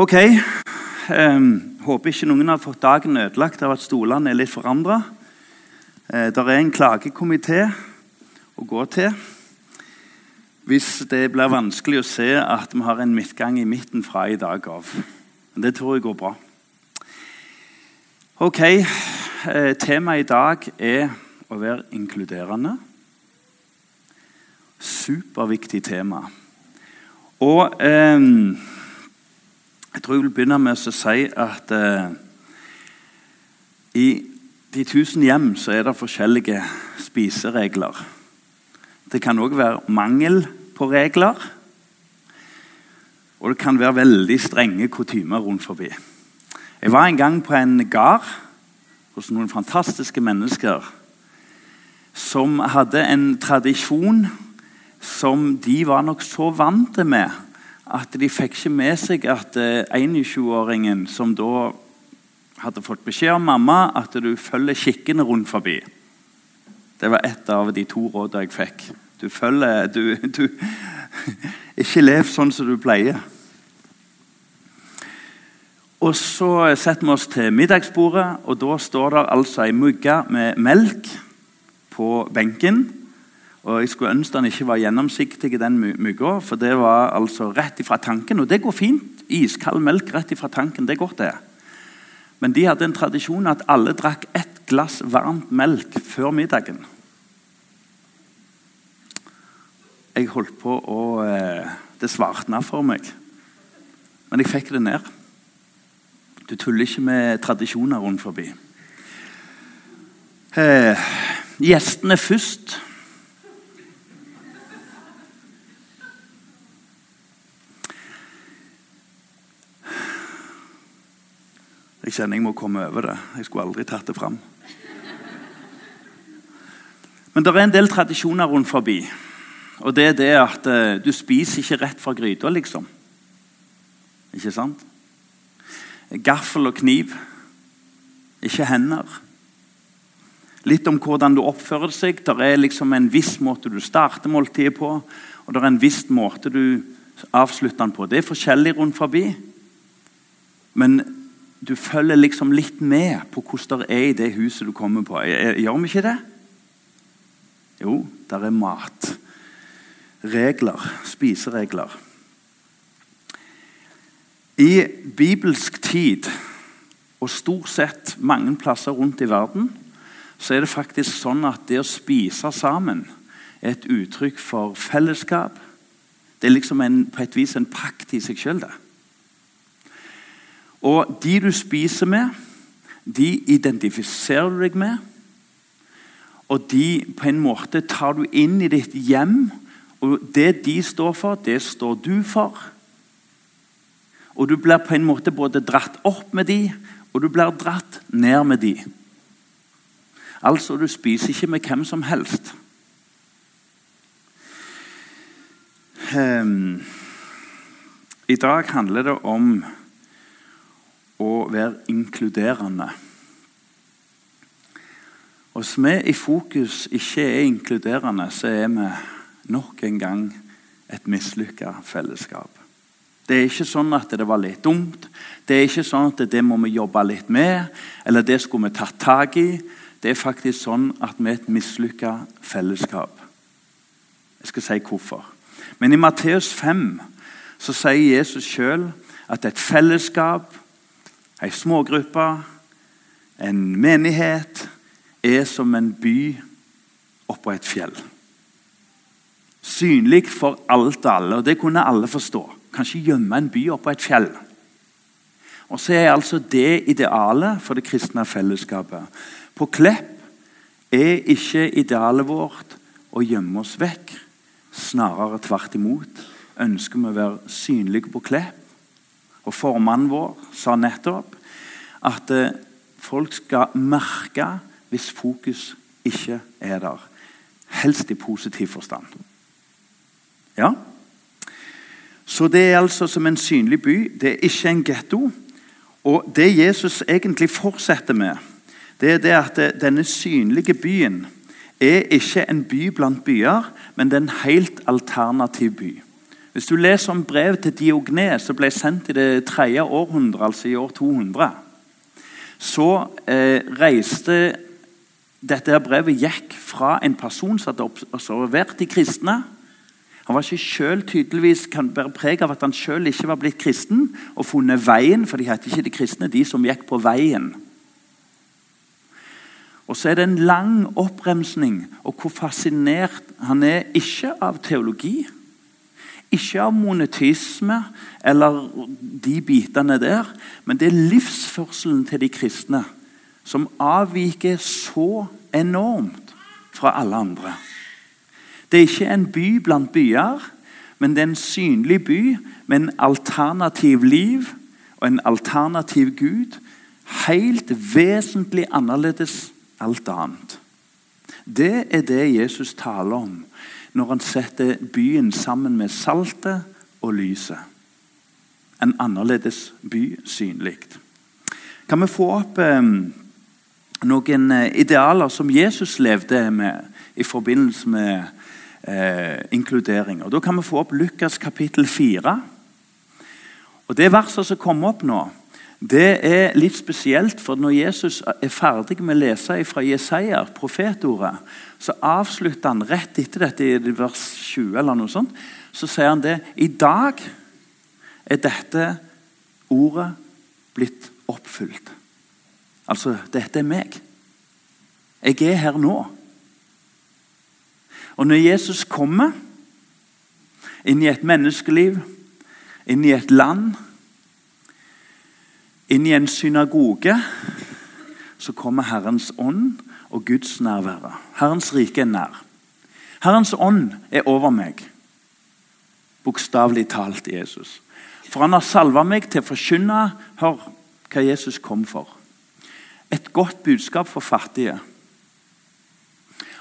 Ok. Um, håper ikke noen har fått dagen ødelagt av at stolene er litt forandra. Uh, det er en klagekomité å gå til hvis det blir vanskelig å se at vi har en midtgang i midten fra i dag av. Men det tror jeg går bra. Ok, uh, Temaet i dag er å være inkluderende. Superviktig tema. Og um, jeg tror jeg vil begynne med å si at eh, i de tusen hjem så er det forskjellige spiseregler. Det kan òg være mangel på regler. Og det kan være veldig strenge kutymer rundt forbi. Jeg var en gang på en gard hos noen fantastiske mennesker som hadde en tradisjon som de var nok så vant med at de fikk ikke med seg at 21-åringen eh, som da hadde fått beskjed av mamma at du følger skikkene rundt forbi. Det var ett av de to rådene jeg fikk. Du følger du, du, Ikke lev sånn som du pleier. Og Så setter vi oss til middagsbordet, og da står det altså ei mugge med melk på benken. Og Jeg skulle ønske den ikke var gjennomsiktig, den mygga, for det var altså rett ifra tanken. Og det går fint. Iskald melk rett ifra tanken, det godt, det. Men de hadde en tradisjon at alle drakk ett glass varmt melk før middagen. Jeg holdt på å eh, Det svartna for meg. Men jeg fikk det ned. Du tuller ikke med tradisjoner rundt forbi. Eh, gjestene først. Jeg kjenner jeg må komme over det. Jeg skulle aldri tatt det fram. Men det er en del tradisjoner rundt forbi. Og det er det at uh, du spiser ikke rett fra gryta, liksom. Ikke sant? Gaffel og kniv, ikke hender. Litt om hvordan du oppfører seg. Det er liksom en viss måte du starter måltidet på, og det er en viss måte du avslutter den på. Det er forskjellig rundt forbi. Men du følger liksom litt med på hvordan det er i det huset du kommer på. Gjør vi ikke det? Jo, der er mat. Regler. Spiseregler. I bibelsk tid, og stort sett mange plasser rundt i verden, så er det faktisk sånn at det å spise sammen er et uttrykk for fellesskap. Det er liksom en, på et vis en pakt i seg sjøl. Og de du spiser med, de identifiserer du deg med. Og de på en måte tar du inn i ditt hjem. Og det de står for, det står du for. Og du blir på en måte både dratt opp med de, og du blir dratt ned med de. Altså, du spiser ikke med hvem som helst. Um, I dag handler det om å være inkluderende. Hvis vi i fokus ikke er inkluderende, så er vi nok en gang et mislykka fellesskap. Det er ikke sånn at det var litt dumt. Det er ikke sånn at det må vi jobbe litt med, eller det skulle vi tatt tak i. Det er faktisk sånn at vi er et mislykka fellesskap. Jeg skal si hvorfor. Men i Matteus 5 så sier Jesus sjøl at et fellesskap, ei smågruppe, en menighet, er som en by oppå et fjell. Synlig for alt og alle, og det kunne alle forstå. Kanskje gjemme en by oppå et fjell. Og så er altså det idealet for det kristne fellesskapet. På Klepp er ikke idealet vårt å gjemme oss vekk. Snarere tvert imot ønsker vi å være synlige på Klepp. Og Formannen vår sa nettopp at eh, folk skal merke hvis fokus ikke er der. Helst i positiv forstand. Ja? Så det er altså som en synlig by. Det er ikke en getto. Og det Jesus egentlig fortsetter med, det er det at denne synlige byen er ikke en by blant byer, men det er en helt alternativ by. Hvis du leser om brevet til Diognes, som ble sendt i det tredje århundret, altså i år 200, så eh, reiste dette her brevet gikk fra en person som hadde observert de kristne. Han var ikke selv tydeligvis kan bære preg av at han selv ikke var blitt kristen og funnet veien, for de het ikke de kristne, de som gikk på veien. Og så er det en lang oppremsning og hvor fascinert han er, ikke av teologi, ikke av monetisme eller de bitene der, men det er livsførselen til de kristne som avviker så enormt fra alle andre. Det er ikke en by blant byer, men det er en synlig by med en alternativ liv og en alternativ Gud. Helt vesentlig annerledes alt annet. Det er det Jesus taler om når han setter byen sammen med saltet og lyset. En annerledes by synlig. Kan vi få opp eh, noen eh, idealer som Jesus levde med i forbindelse med eh, inkludering? Og Da kan vi få opp Lukas kapittel 4. Og Det verset som kommer opp nå, det er litt spesielt, for når Jesus er ferdig med å lese fra Jesaja, profetordet, så avslutter han rett etter dette i vers 20, eller noe sånt, så sier han det I dag er dette ordet blitt oppfylt. Altså, dette er meg. Jeg er her nå. Og når Jesus kommer inn i et menneskeliv, inn i et land inn i en synagoge så kommer Herrens ånd og Guds nærvære. Herrens rike er nær. Herrens ånd er over meg. Bokstavelig talt Jesus. For han har salva meg til å forkynne Hør hva Jesus kom for. Et godt budskap for fattige.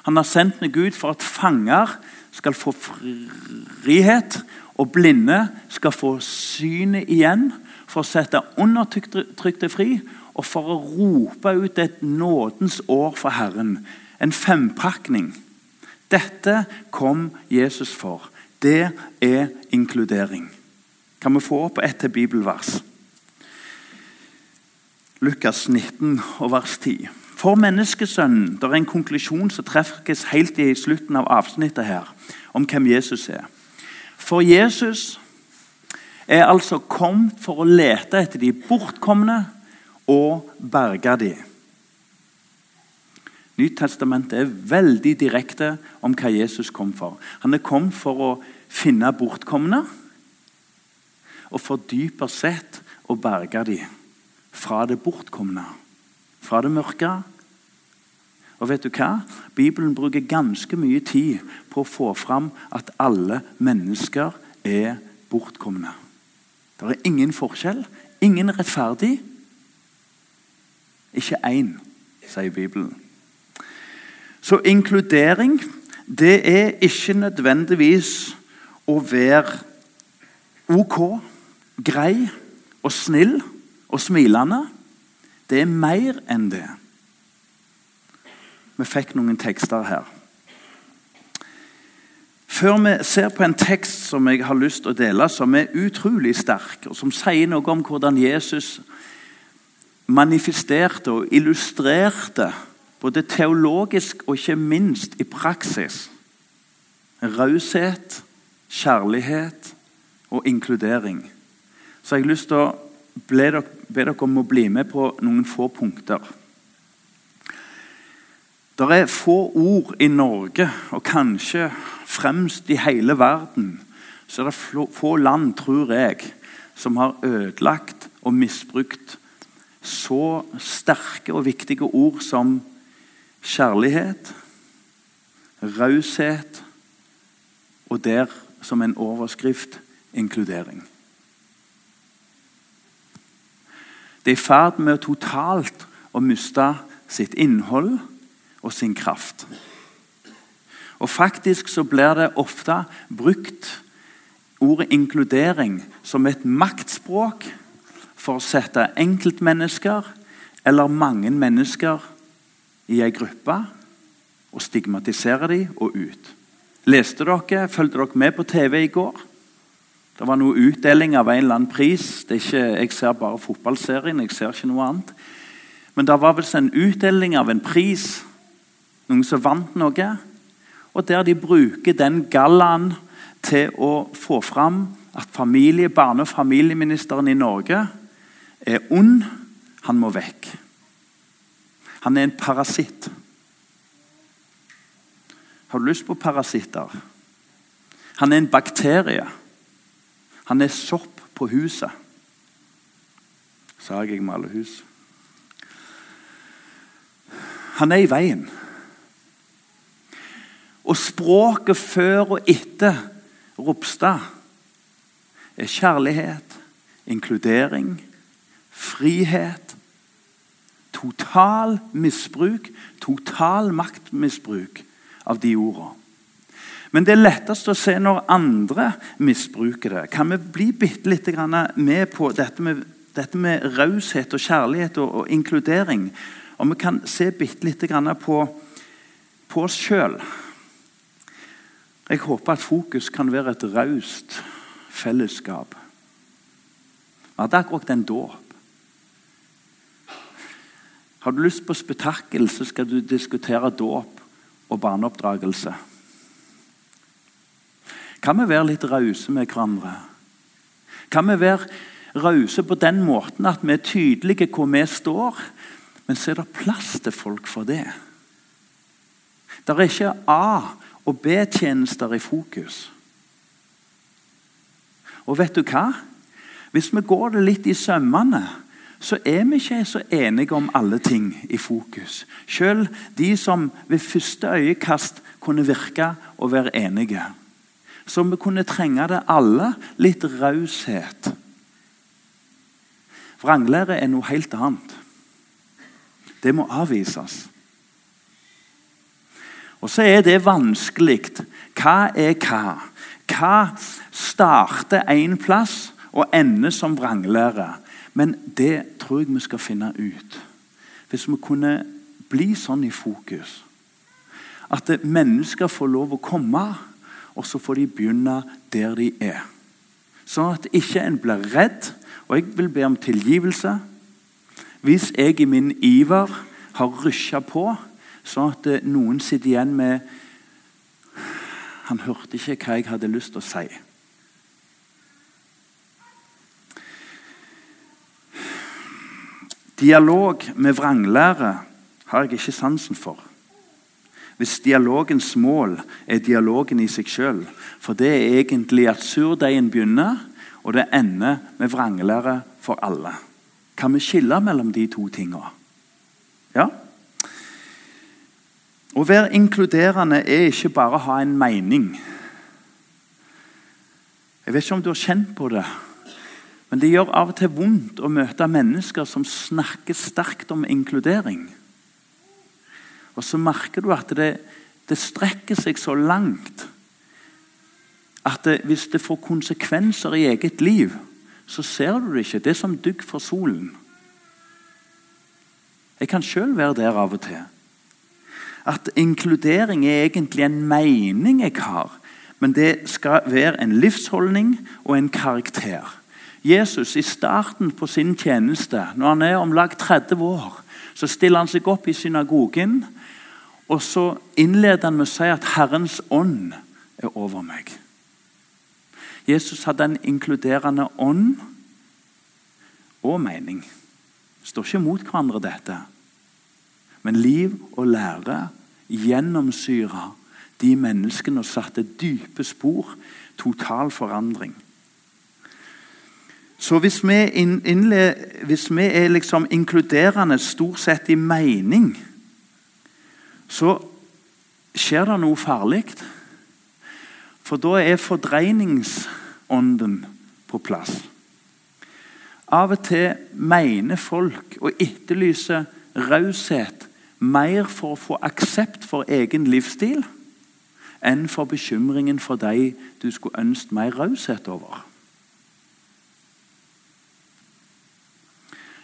Han har sendt meg ut for at fanger skal få frihet, og blinde skal få synet igjen for å sette undertrykte fri og for å rope ut et nådens år for Herren. En fempakning. Dette kom Jesus for. Det er inkludering. Kan vi få opp et til bibelvers? Lukas 19 og vers 10. For menneskesønnen Det er en konklusjon som treffes helt i slutten av avsnittet her, om hvem Jesus er. For Jesus er altså kommet for å lete etter de bortkomne og berge de. Nytestamentet er veldig direkte om hva Jesus kom for. Han er kommet for å finne bortkomne og for dypere sett å berge de fra det bortkomne, fra det mørke. Og vet du hva? Bibelen bruker ganske mye tid på å få fram at alle mennesker er bortkomne. Det er ingen forskjell, ingen rettferdig. Ikke én, sier Bibelen. Så inkludering det er ikke nødvendigvis å være ok, grei og snill og smilende. Det er mer enn det. Vi fikk noen tekster her. Før vi ser på en tekst som jeg har lyst til å dele, som er utrolig sterk, og som sier noe om hvordan Jesus manifesterte og illustrerte, både teologisk og ikke minst i praksis, raushet, kjærlighet og inkludering. Så jeg har lyst til å be dere om å bli med på noen få punkter. Det er få ord i Norge, og kanskje fremst i hele verden, så er det få land, tror jeg, som har ødelagt og misbrukt så sterke og viktige ord som kjærlighet, raushet og der som en overskrift inkludering. Det er i ferd med totalt å miste sitt innhold og sin kraft. Og Faktisk så blir det ofte brukt ordet inkludering som et maktspråk for å sette enkeltmennesker eller mange mennesker i ei gruppe og stigmatisere dem og ut. Leste dere, Fulgte dere med på TV i går? Det var noe utdeling av en eller annen pris. Ikke, jeg ser bare fotballserien. jeg ser ikke noe annet. Men det var vel en utdeling av en pris, noen som vant noe. Og der de bruker den gallaen til å få fram at familie, barne- og familieministeren i Norge er ond. Han må vekk. Han er en parasitt. Har du lyst på parasitter? Han er en bakterie. Han er sopp på huset. Sa jeg med alle hus. Han er i veien. Og språket før og etter Ropstad er kjærlighet, inkludering, frihet. Total misbruk, total maktmisbruk av de ordene. Men det er lettest å se når andre misbruker det. Kan vi bli bitte litt med på dette med, dette med raushet og kjærlighet og, og, inkludering? Og vi kan se bitte litt på, på oss sjøl. Jeg håper at fokus kan være et raust fellesskap. Vi hadde akkurat en dåp. Har du lyst på spetakkel, så skal du diskutere dåp og barneoppdragelse. Kan vi være litt rause med hverandre? Kan vi være rause på den måten at vi er tydelige hvor vi står, men så er det plass til folk for det? Det er ikke A- og B-tjenester i fokus. Og vet du hva? Hvis vi går det litt i sømmene, så er vi ikke så enige om alle ting i fokus. Selv de som ved første øyekast kunne virke å være enige. Så vi kunne trenge det alle. Litt raushet. Vranglære er noe helt annet. Det må avvises. Og så er det vanskelig. Hva er hva? Hva starter én plass og ender som vranglære? Men det tror jeg vi skal finne ut. Hvis vi kunne bli sånn i fokus at mennesker får lov å komme, og så får de begynne der de er. Sånn at ikke en blir redd. Og jeg vil be om tilgivelse. Hvis jeg i min iver har rysja på, sånn at noen sitter igjen med Han hørte ikke hva jeg hadde lyst til å si. Dialog med vranglære har jeg ikke sansen for. Hvis dialogens mål er dialogen i seg sjøl. For det er egentlig at surdeigen begynner, og det ender med vranglære for alle. Kan vi skille mellom de to tingene? Ja? Å være inkluderende er ikke bare å ha en mening. Jeg vet ikke om du har kjent på det. Men det gjør av og til vondt å møte mennesker som snakker sterkt om inkludering. Og så merker du at det, det strekker seg så langt at det, hvis det får konsekvenser i eget liv, så ser du det ikke. Det er som dugg for solen. Jeg kan sjøl være der av og til. At inkludering er egentlig en mening jeg har, men det skal være en livsholdning og en karakter. Jesus i starten på sin tjeneste, når han er om lag 30 år, så stiller han seg opp i synagogen og så innleder han med å si at 'Herrens ånd er over meg'. Jesus hadde en inkluderende ånd og mening. Det står ikke mot hverandre, dette. Men liv og lære gjennomsyra de menneskene og satte dype spor. Total forandring. Så hvis vi, innle, hvis vi er liksom inkluderende stort sett i mening, så skjer det noe farlig. For da er fordreiningsånden på plass. Av og til mener folk å etterlyser raushet mer for å få aksept for egen livsstil enn for bekymringen for de du skulle ønske mer raushet over.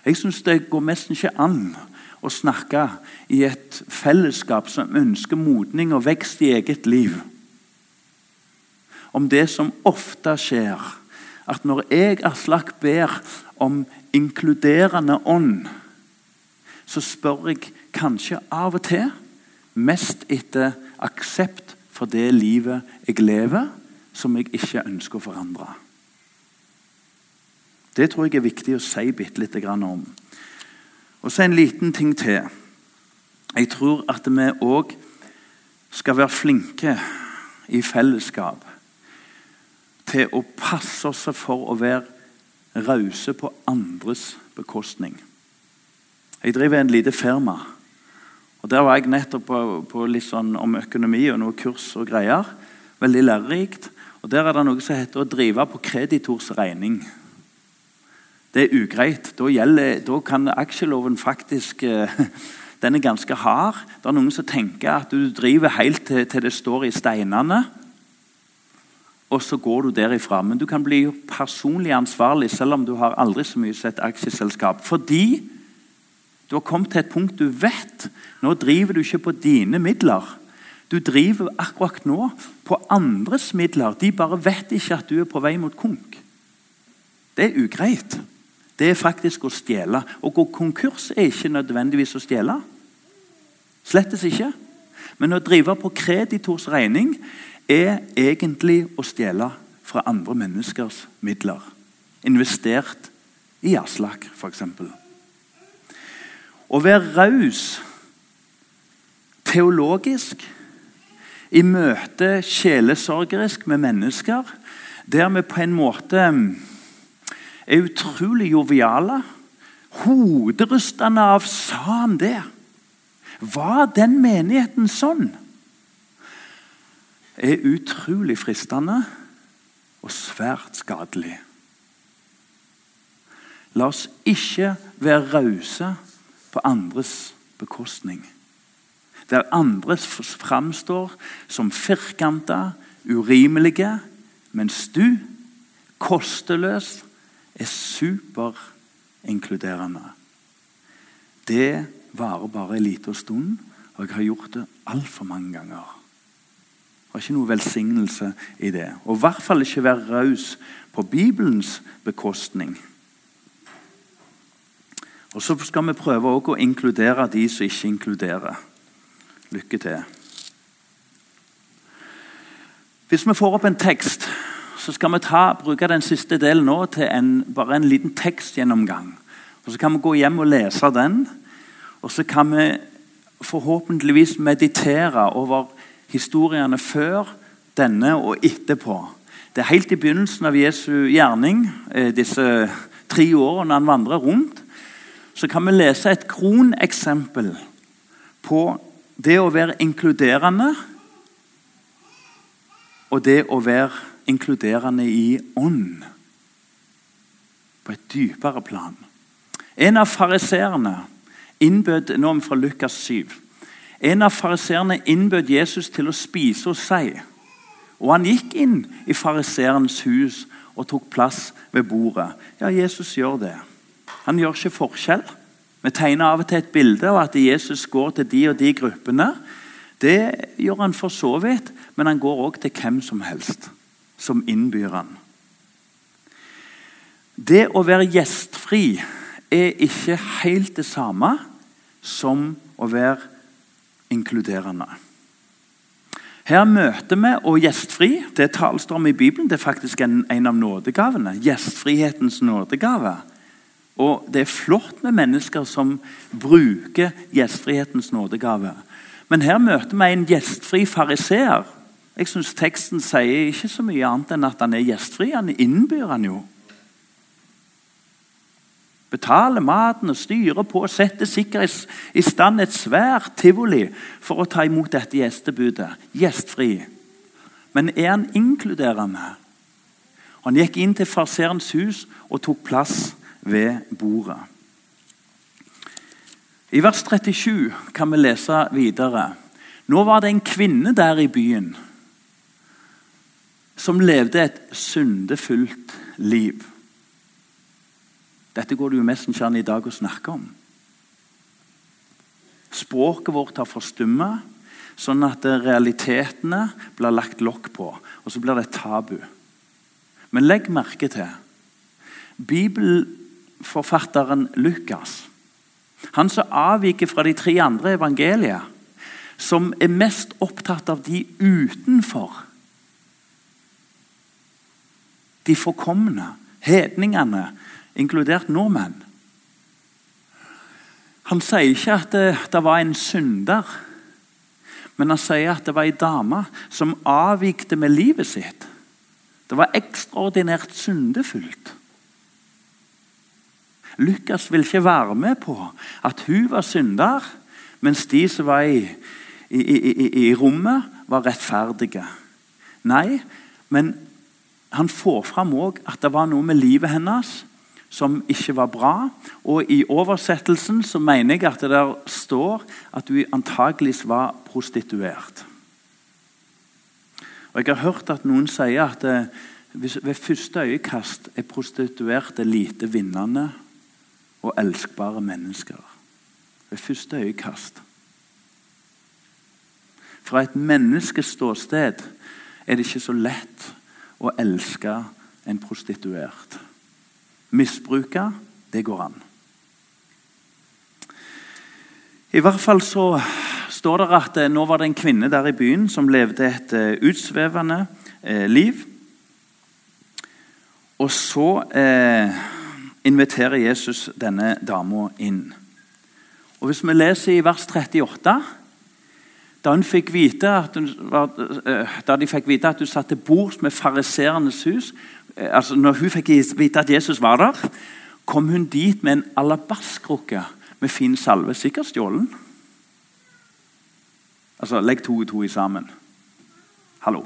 Jeg syns det går nesten ikke an å snakke i et fellesskap som ønsker modning og vekst i eget liv. Om det som ofte skjer at når jeg, Aslak, ber om inkluderende ånd, så spør jeg kanskje av og til mest etter aksept for det livet jeg lever, som jeg ikke ønsker å forandre. Det tror jeg er viktig å si bitte lite grann om. Og så en liten ting til. Jeg tror at vi òg skal være flinke i fellesskap til å passe oss for å være rause på andres bekostning. Jeg driver en liten firma. Og Der var jeg nettopp på, på litt sånn om økonomi og noe kurs og greier. Veldig lærerikt. Og Der er det noe som heter å drive på kreditors regning. Det er ugreit. Da, gjelder, da kan aksjeloven faktisk eh, Den er ganske hard. Det er noen som tenker at du driver helt til, til det står i steinene og så går du derifra. Men du kan bli personlig ansvarlig selv om du har aldri så mye sett aksjeselskap. Fordi du har kommet til et punkt du vet nå driver du ikke på dine midler. Du driver akkurat nå på andres midler. De bare vet ikke at du er på vei mot konk. Det er ugreit. Det er faktisk å stjele. Å gå konkurs er ikke nødvendigvis å stjele. Slettes ikke. Men å drive på kreditors regning er egentlig å stjele fra andre menneskers midler. Investert i Aslak, f.eks. Å være raus teologisk i møte sjelesorgerisk med mennesker, der vi på en måte er utrolig joviale. Hoderystende av sa han det? Var den menigheten sånn? er utrolig fristende og svært skadelig. La oss ikke være rause på andres bekostning. Der andre framstår som firkanta, urimelige, mens du, kosteløs, er superinkluderende. Det varer bare en liten stund, og jeg har gjort det altfor mange ganger. Det var ikke noe velsignelse i det. Og i hvert fall ikke være raus på Bibelens bekostning. Og Så skal vi prøve å inkludere de som ikke inkluderer. Lykke til. Hvis vi får opp en tekst, så skal vi ta, bruke den siste delen nå til en, bare en liten tekstgjennomgang. Og Så kan vi gå hjem og lese den. Og så kan vi forhåpentligvis meditere over historiene før denne og etterpå. Det er helt i begynnelsen av Jesu gjerning, eh, disse tre årene han vandrer rundt. Så kan vi lese et kroneksempel på det å være inkluderende og det å være inkluderende i ånd. På et dypere plan. En av fariseerne innbød nå fra Lukas 7 en av fariseerne innbød Jesus til å spise hos seg. Og Han gikk inn i fariseerens hus og tok plass ved bordet. Ja, Jesus gjør det. Han gjør ikke forskjell. Vi tegner av og til et bilde av at Jesus går til de og de gruppene. Det gjør han for så vidt, men han går òg til hvem som helst som innbyr han. Det å være gjestfri er ikke helt det samme som å være inkluderende. Her møter vi og gjestfri. Det tales det om i Bibelen. Det er faktisk en, en av nådegavene. Gjestfrihetens nådegave. Og Det er flott med mennesker som bruker gjestfrihetens nådegave. Men her møter vi en gjestfri fariseer. Jeg syns teksten sier ikke så mye annet enn at han er gjestfri. Han innbyr han jo betaler maten og styrer på og setter sikkert i stand et svært tivoli for å ta imot dette gjestebudet. Gjestfri. Men er han inkluderende? Han gikk inn til farserens hus og tok plass ved bordet. I vers 37 kan vi lese videre. Nå var det en kvinne der i byen som levde et syndefullt liv. Dette går det jo mest i dag å snakke om. Språket vårt har forstumma, sånn at realitetene blir lagt lokk på. Og så blir det et tabu. Men legg merke til Bibelforfatteren Lukas, han som avviker fra de tre andre evangelier, som er mest opptatt av de utenfor de forkomne, hedningene, inkludert nordmenn. Han sier ikke at det, det var en synder, men han sier at det var ei dame som avvikte med livet sitt. Det var ekstraordinært syndefullt. Lukas vil ikke være med på at hun var synder, mens de som var i, i, i, i rommet, var rettferdige. Nei, men han får fram òg at det var noe med livet hennes som ikke var bra. Og I oversettelsen så mener jeg at det der står at hun antageligvis var prostituert. Og Jeg har hørt at noen sier at det, eh, ved første øyekast er prostituerte lite vinnende og elskbare mennesker. Ved første øyekast. Fra et menneskes ståsted er det ikke så lett å elske en prostituert. Misbruke, det går an. I hvert fall så står det at eh, nå var det en kvinne der i byen som levde et eh, utsvevende eh, liv. Og så eh, inviterer Jesus denne dama inn. Og Hvis vi leser i vers 38 da, fikk hun, da de fikk vite at hun satt til bords med fariseernes hus, Eh, altså når hun fikk vite at Jesus var der, kom hun dit med en alabaskrukke med fin salve. Sikkert stjålen. Altså, Legg to og to i sammen. Hallo.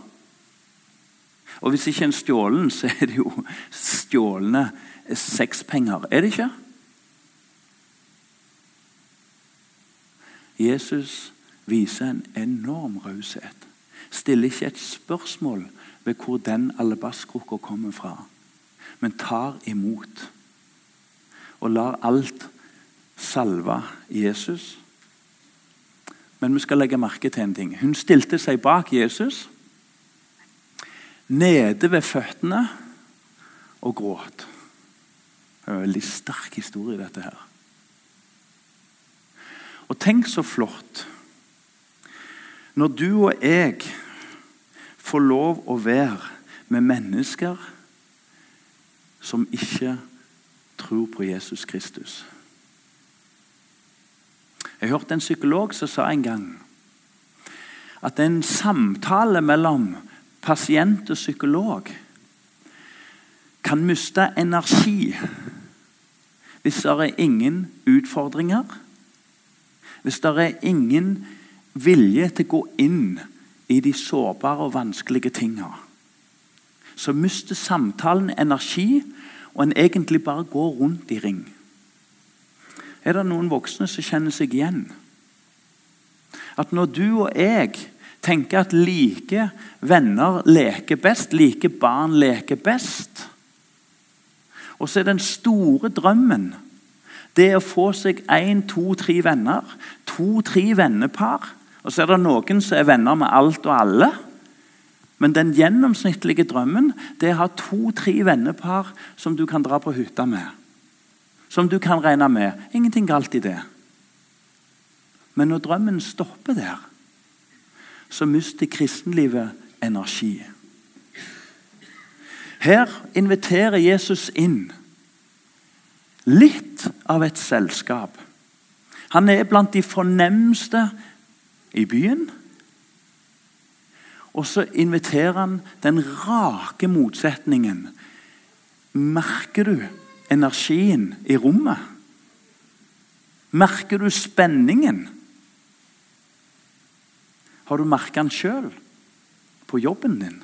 Og Hvis ikke en stjålen, så er det jo stjålne sexpenger. Er det ikke? Jesus viser en enorm raushet. Stiller ikke et spørsmål ved hvor den alabaskrukka kommer fra, men tar imot og lar alt salve Jesus. Men vi skal legge merke til en ting. Hun stilte seg bak Jesus, nede ved føttene, og gråt. Det er en veldig sterk historie, dette her. Og tenk så flott når du og jeg får lov å være med mennesker som ikke tror på Jesus Kristus. Jeg hørte en psykolog som sa en gang at en samtale mellom pasient og psykolog kan miste energi hvis det er ingen utfordringer, hvis det er ingen vilje til å gå inn i de sårbare og vanskelige tingene, så mister samtalen energi, og en egentlig bare går rundt i ring. Er det noen voksne som kjenner seg igjen? At når du og jeg tenker at like venner leker best, like barn leker best Og så er den store drømmen det å få seg én, to, tre venner, to-tre vennepar og så er det noen som er venner med alt og alle. Men den gjennomsnittlige drømmen det er å ha to-tre vennepar som du kan dra på hytta med. Som du kan regne med. Ingenting galt i det. Men når drømmen stopper der, så mister kristenlivet energi. Her inviterer Jesus inn litt av et selskap. Han er blant de fornemste i byen. Og så inviterer han den rake motsetningen. Merker du energien i rommet? Merker du spenningen? Har du merka den sjøl på jobben din?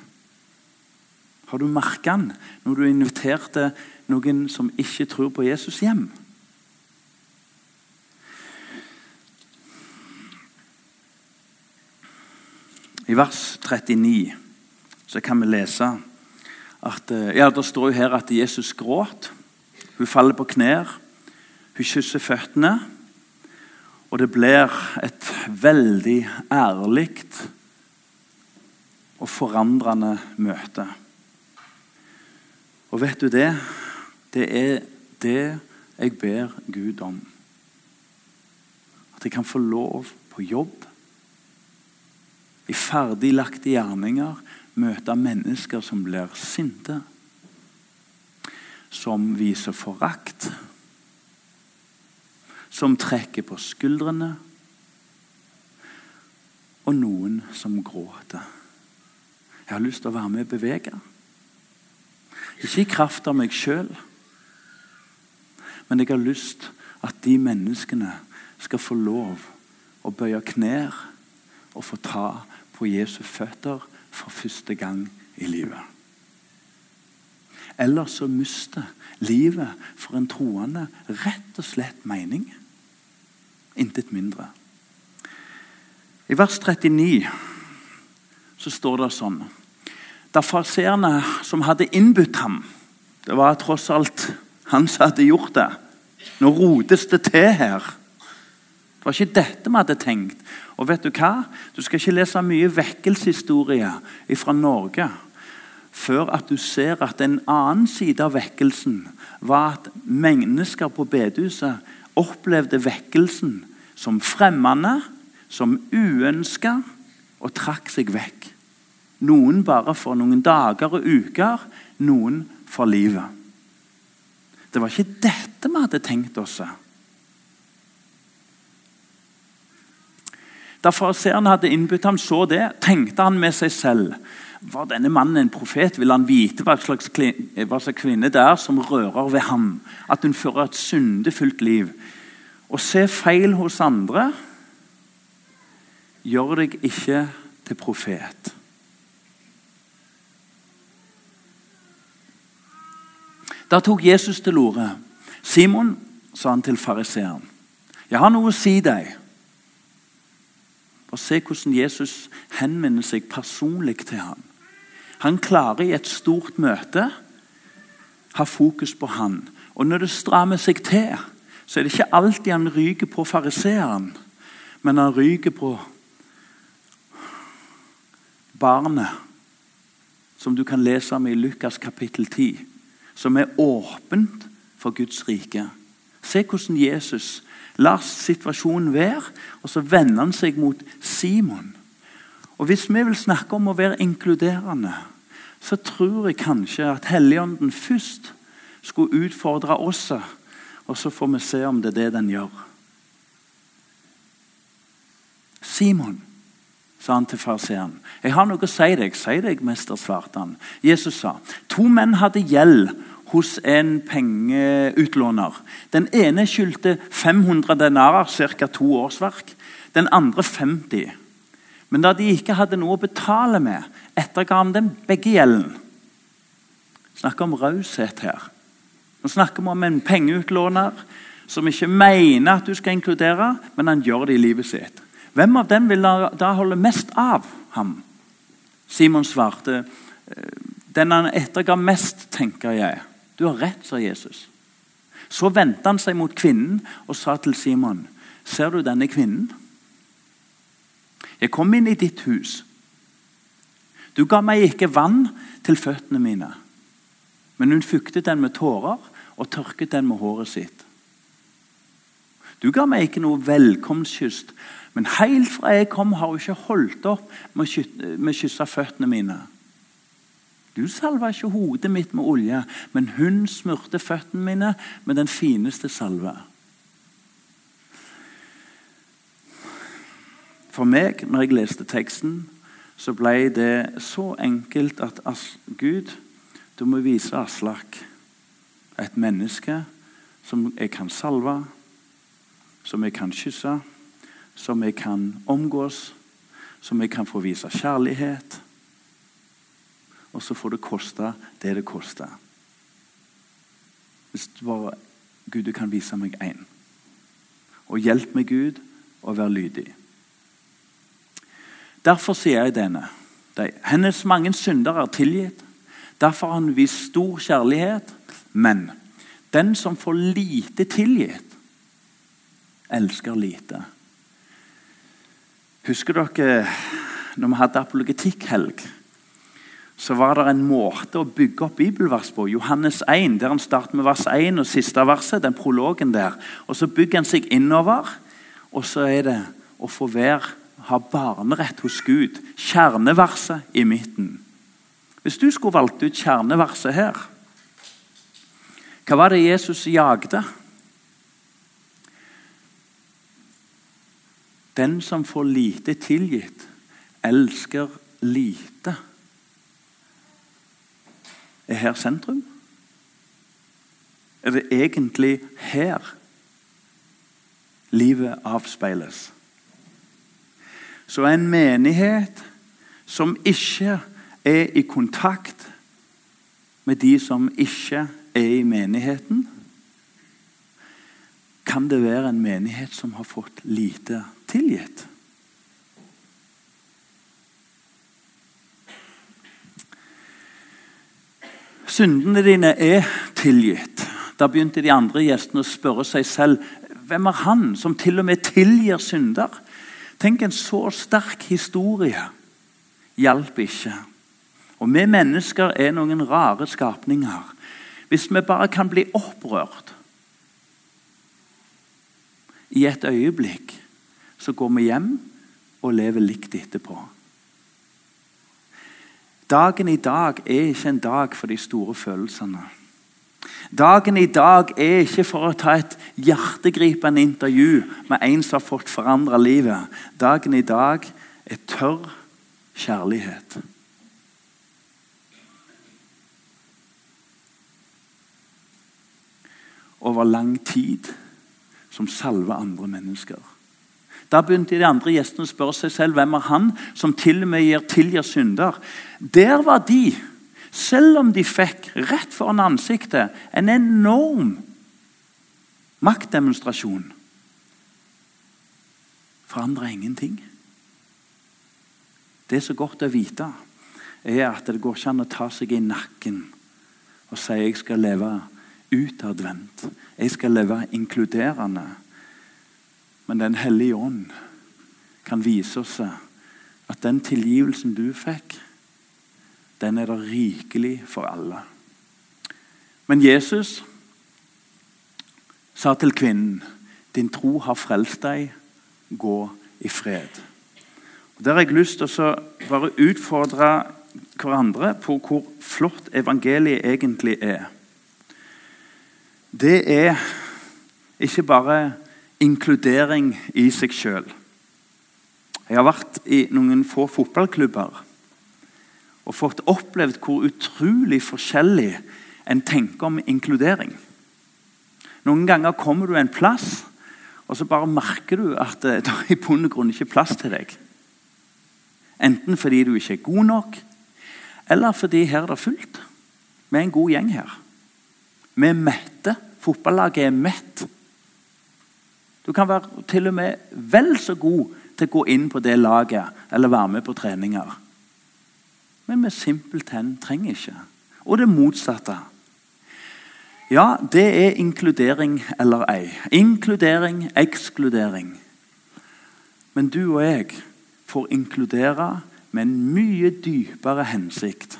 Har du merka den når du inviterte noen som ikke tror på Jesus, hjem? I vers 39 så kan vi lese at eh, ja, Det står jo her at Jesus gråt. Hun faller på knær. Hun kysser føttene. Og det blir et veldig ærlig og forandrende møte. Og vet du det? Det er det jeg ber Gud om. At jeg kan få lov på jobb, i ferdiglagte gjerninger, møte mennesker som blir sinte, som viser forakt, som trekker på skuldrene, og noen som gråter. Jeg har lyst til å være med og bevege. Ikke i kraft av meg sjøl, men jeg har lyst at de menneskene skal få lov å bøye knær og få ta på Jesu føtter for første gang i livet. Ellers så mister livet for en troende rett og slett mening. Intet mindre. I vers 39 så står det sånn Da farseerne som hadde innbudt ham Det var tross alt han som hadde gjort det. Nå rotes det til her. Det var ikke dette vi hadde tenkt. Og vet Du hva? Du skal ikke lese mye vekkelseshistorie fra Norge før at du ser at en annen side av vekkelsen var at mennesker på bedehuset opplevde vekkelsen som fremmede som uønska og trakk seg vekk. Noen bare for noen dager og uker, noen for livet. Det var ikke dette vi hadde tenkt oss. Da fariseeren hadde innbudt ham så det, tenkte han med seg selv var denne mannen en profet? Vil han vite hva slags, hva slags kvinne det er som rører ved ham? At hun fører et syndefullt liv? Å se feil hos andre gjør deg ikke til profet. Da tok Jesus til orde. Simon, sa han til fariseeren, jeg har noe å si deg. Og Se hvordan Jesus henvender seg personlig til ham. Han klarer i et stort møte ha fokus på han. Og når det strammer seg til, så er det ikke alltid han ryker på fariseeren, men han ryker på barnet som du kan lese om i Lukas kapittel 10, som er åpent for Guds rike. Se hvordan Jesus lar situasjonen være, og så vender han seg mot Simon. Og Hvis vi vil snakke om å være inkluderende, så tror jeg kanskje at Helligånden først skulle utfordre oss, og så får vi se om det er det den gjør. Simon, sa han til farseeren. 'Jeg har noe å si deg.' 'Si deg, mester', han. Jesus sa, 'To menn hadde gjeld hos en pengeutlåner. Den ene skyldte 500 denarer, ca. to årsverk. Den andre 50. Men da de ikke hadde noe å betale med, etterga han dem begge gjelden. Snakker om raushet her. Nå snakker vi om en pengeutlåner som ikke mener at du skal inkludere, men han gjør det i livet sitt. Hvem av dem vil da holde mest av ham? Simon svarte, «Eh, den han etterga mest, tenker jeg. Du har rett, sa Jesus. Så vendte han seg mot kvinnen og sa til Simon, ser du denne kvinnen? Jeg kom inn i ditt hus. Du ga meg ikke vann til føttene mine, men hun fuktet den med tårer og tørket den med håret sitt. Du ga meg ikke noe velkomstkyss men helt fra jeg kom, har hun ikke holdt opp med å kysse føttene mine. Du salva ikke hodet mitt med olje, men hun smurte føttene mine med den fineste salve. For meg, når jeg leste teksten, så ble det så enkelt at Gud, du må vise Aslak et menneske som jeg kan salve, som jeg kan kysse som jeg kan omgås, som jeg kan få vise kjærlighet. Og så får det koste det det koster. Hvis det bare Gud, du kan vise meg én. Og hjelp meg, Gud, å være lydig. Derfor sier jeg denne. Hennes mange synder er tilgitt. Derfor har han vist stor kjærlighet. Men den som får lite tilgitt, elsker lite. Husker dere når vi hadde apologetikkhelg? Så var det en måte å bygge opp bibelvers på. Johannes 1, der han starter med vers 1 og siste verset, den prologen der. Og Så bygger han seg innover, og så er det å få være, ha barnerett hos Gud. Kjerneverset i midten. Hvis du skulle valgt ut kjerneverset her, hva var det Jesus jagde? Den som får lite tilgitt, elsker lite. Er her sentrum? Er det egentlig her livet avspeiles? Så en menighet som ikke er i kontakt med de som ikke er i menigheten, kan det være en menighet som har fått lite tilgitt. Syndene dine er tilgitt. Da begynte de andre gjestene å spørre seg selv hvem er han som til og med tilgir synder. Tenk en så sterk historie. Hjalp ikke. Og vi mennesker er noen rare skapninger. Hvis vi bare kan bli opprørt i et øyeblikk, så går vi hjem og lever likt etterpå. Dagen i dag er ikke en dag for de store følelsene. Dagen i dag er ikke for å ta et hjertegripende intervju med en som har fått forandra livet. Dagen i dag er tørr kjærlighet. Over lang tid som salver andre mennesker. Da begynte de andre gjestene å spørre seg selv hvem er han som til og med gir tilgir synder. Der var de, selv om de fikk rett foran ansiktet en enorm maktdemonstrasjon. forandrer ingenting. Det er så godt å vite, er at det går ikke an å ta seg i nakken og si jeg skal leve utadvendt. Jeg skal leve inkluderende. Men Den hellige ånd kan vise oss at den tilgivelsen du fikk, den er det rikelig for alle. Men Jesus sa til kvinnen, 'Din tro har frelst deg. Gå i fred.' Og Der har jeg lyst til å bare utfordre hverandre på hvor flott evangeliet egentlig er. Det er ikke bare inkludering i seg sjøl. Jeg har vært i noen få fotballklubber og fått opplevd hvor utrolig forskjellig en tenker om inkludering. Noen ganger kommer du en plass, og så bare merker du at det er i bunn og grunn ikke plass til deg. Enten fordi du ikke er god nok, eller fordi her er det fullt. Vi er en god gjeng her. Vi er mette. Fotballaget er mett. Du kan være til og med vel så god til å gå inn på det laget eller være med på treninger. Men vi simpelthen trenger ikke. Og det motsatte. Ja, det er inkludering eller ei. Inkludering, ekskludering. Men du og jeg får inkludere med en mye dypere hensikt.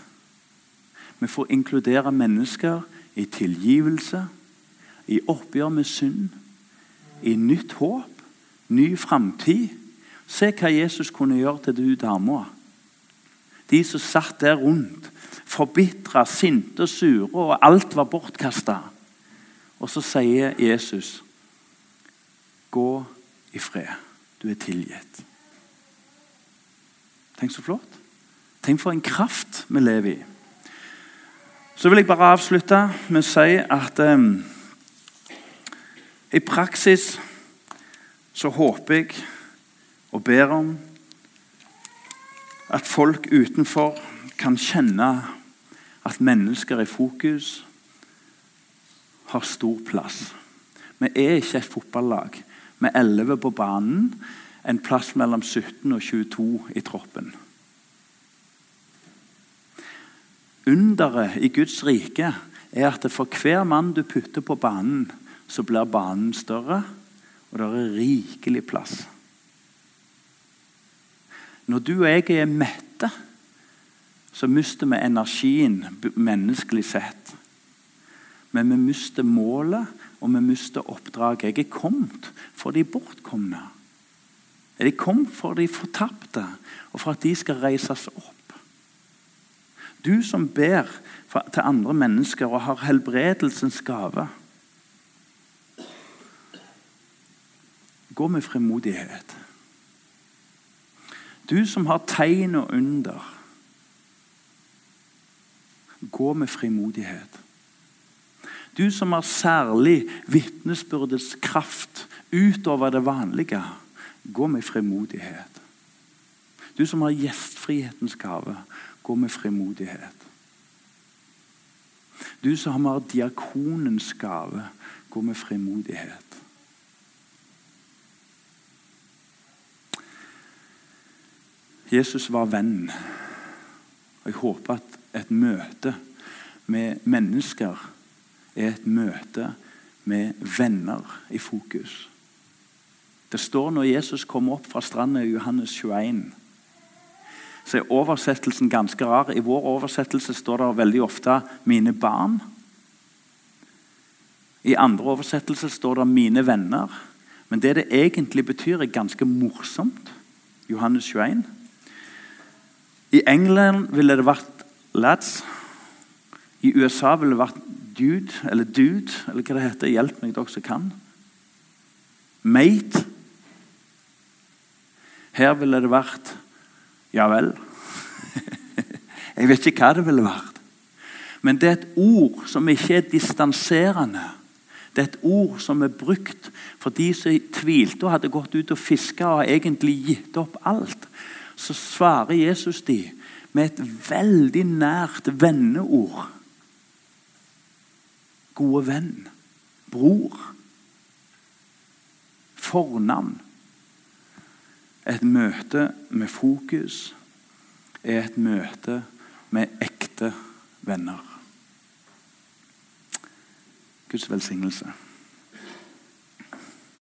Vi får inkludere mennesker i tilgivelse, i oppgjør med synd i nytt håp, ny framtid. Se hva Jesus kunne gjøre til du dama. De som satt der rundt, forbitra, sinte sure, og alt var bortkasta. Og så sier Jesus, 'Gå i fred. Du er tilgitt.' Tenk så flott. Tenk for en kraft vi lever i. Så vil jeg bare avslutte med å si at um, i praksis så håper jeg og ber om at folk utenfor kan kjenne at mennesker i fokus har stor plass. Vi er ikke et fotballag med 11 på banen, en plass mellom 17 og 22 i troppen. Underet i Guds rike er at for hver mann du putter på banen, så blir banen større, og det er rikelig plass. Når du og jeg er mette, så mister vi energien menneskelig sett. Men vi mister målet, og vi mister oppdraget. Jeg er kommet for de bortkomne. Jeg er kommet for de fortapte, og for at de skal reises opp. Du som ber til andre mennesker og har helbredelsens gave. Gå med frimodighet. Du som har tegn og under. Gå med frimodighet. Du som har særlig vitnesbyrdets kraft utover det vanlige. Gå med frimodighet. Du som har gjestfrihetens gave. Gå med frimodighet. Du som har diakonens gave. Gå med frimodighet. Jesus var venn. Og Jeg håper at et møte med mennesker er et møte med venner i fokus. Det står når Jesus kommer opp fra stranda i Johannes 21, så er oversettelsen ganske rar. I vår oversettelse står det veldig ofte 'mine barn'. I andre oversettelser står det 'mine venner'. Men det det egentlig betyr, er ganske morsomt. Johannes 21. I England ville det vært 'lads'. I USA ville det vært 'dude' eller 'dude', eller hva det heter. Hjelp meg, dere som kan. Mate. Her ville det vært 'ja vel'. Jeg vet ikke hva det ville vært. Men det er et ord som ikke er distanserende. Det er et ord som er brukt for de som tvilte og hadde gått ut og fiska og egentlig gitt opp alt så svarer Jesus de med et veldig nært venneord. Gode venn. Bror. Fornavn. Et møte med fokus er et møte med ekte venner. Guds velsignelse.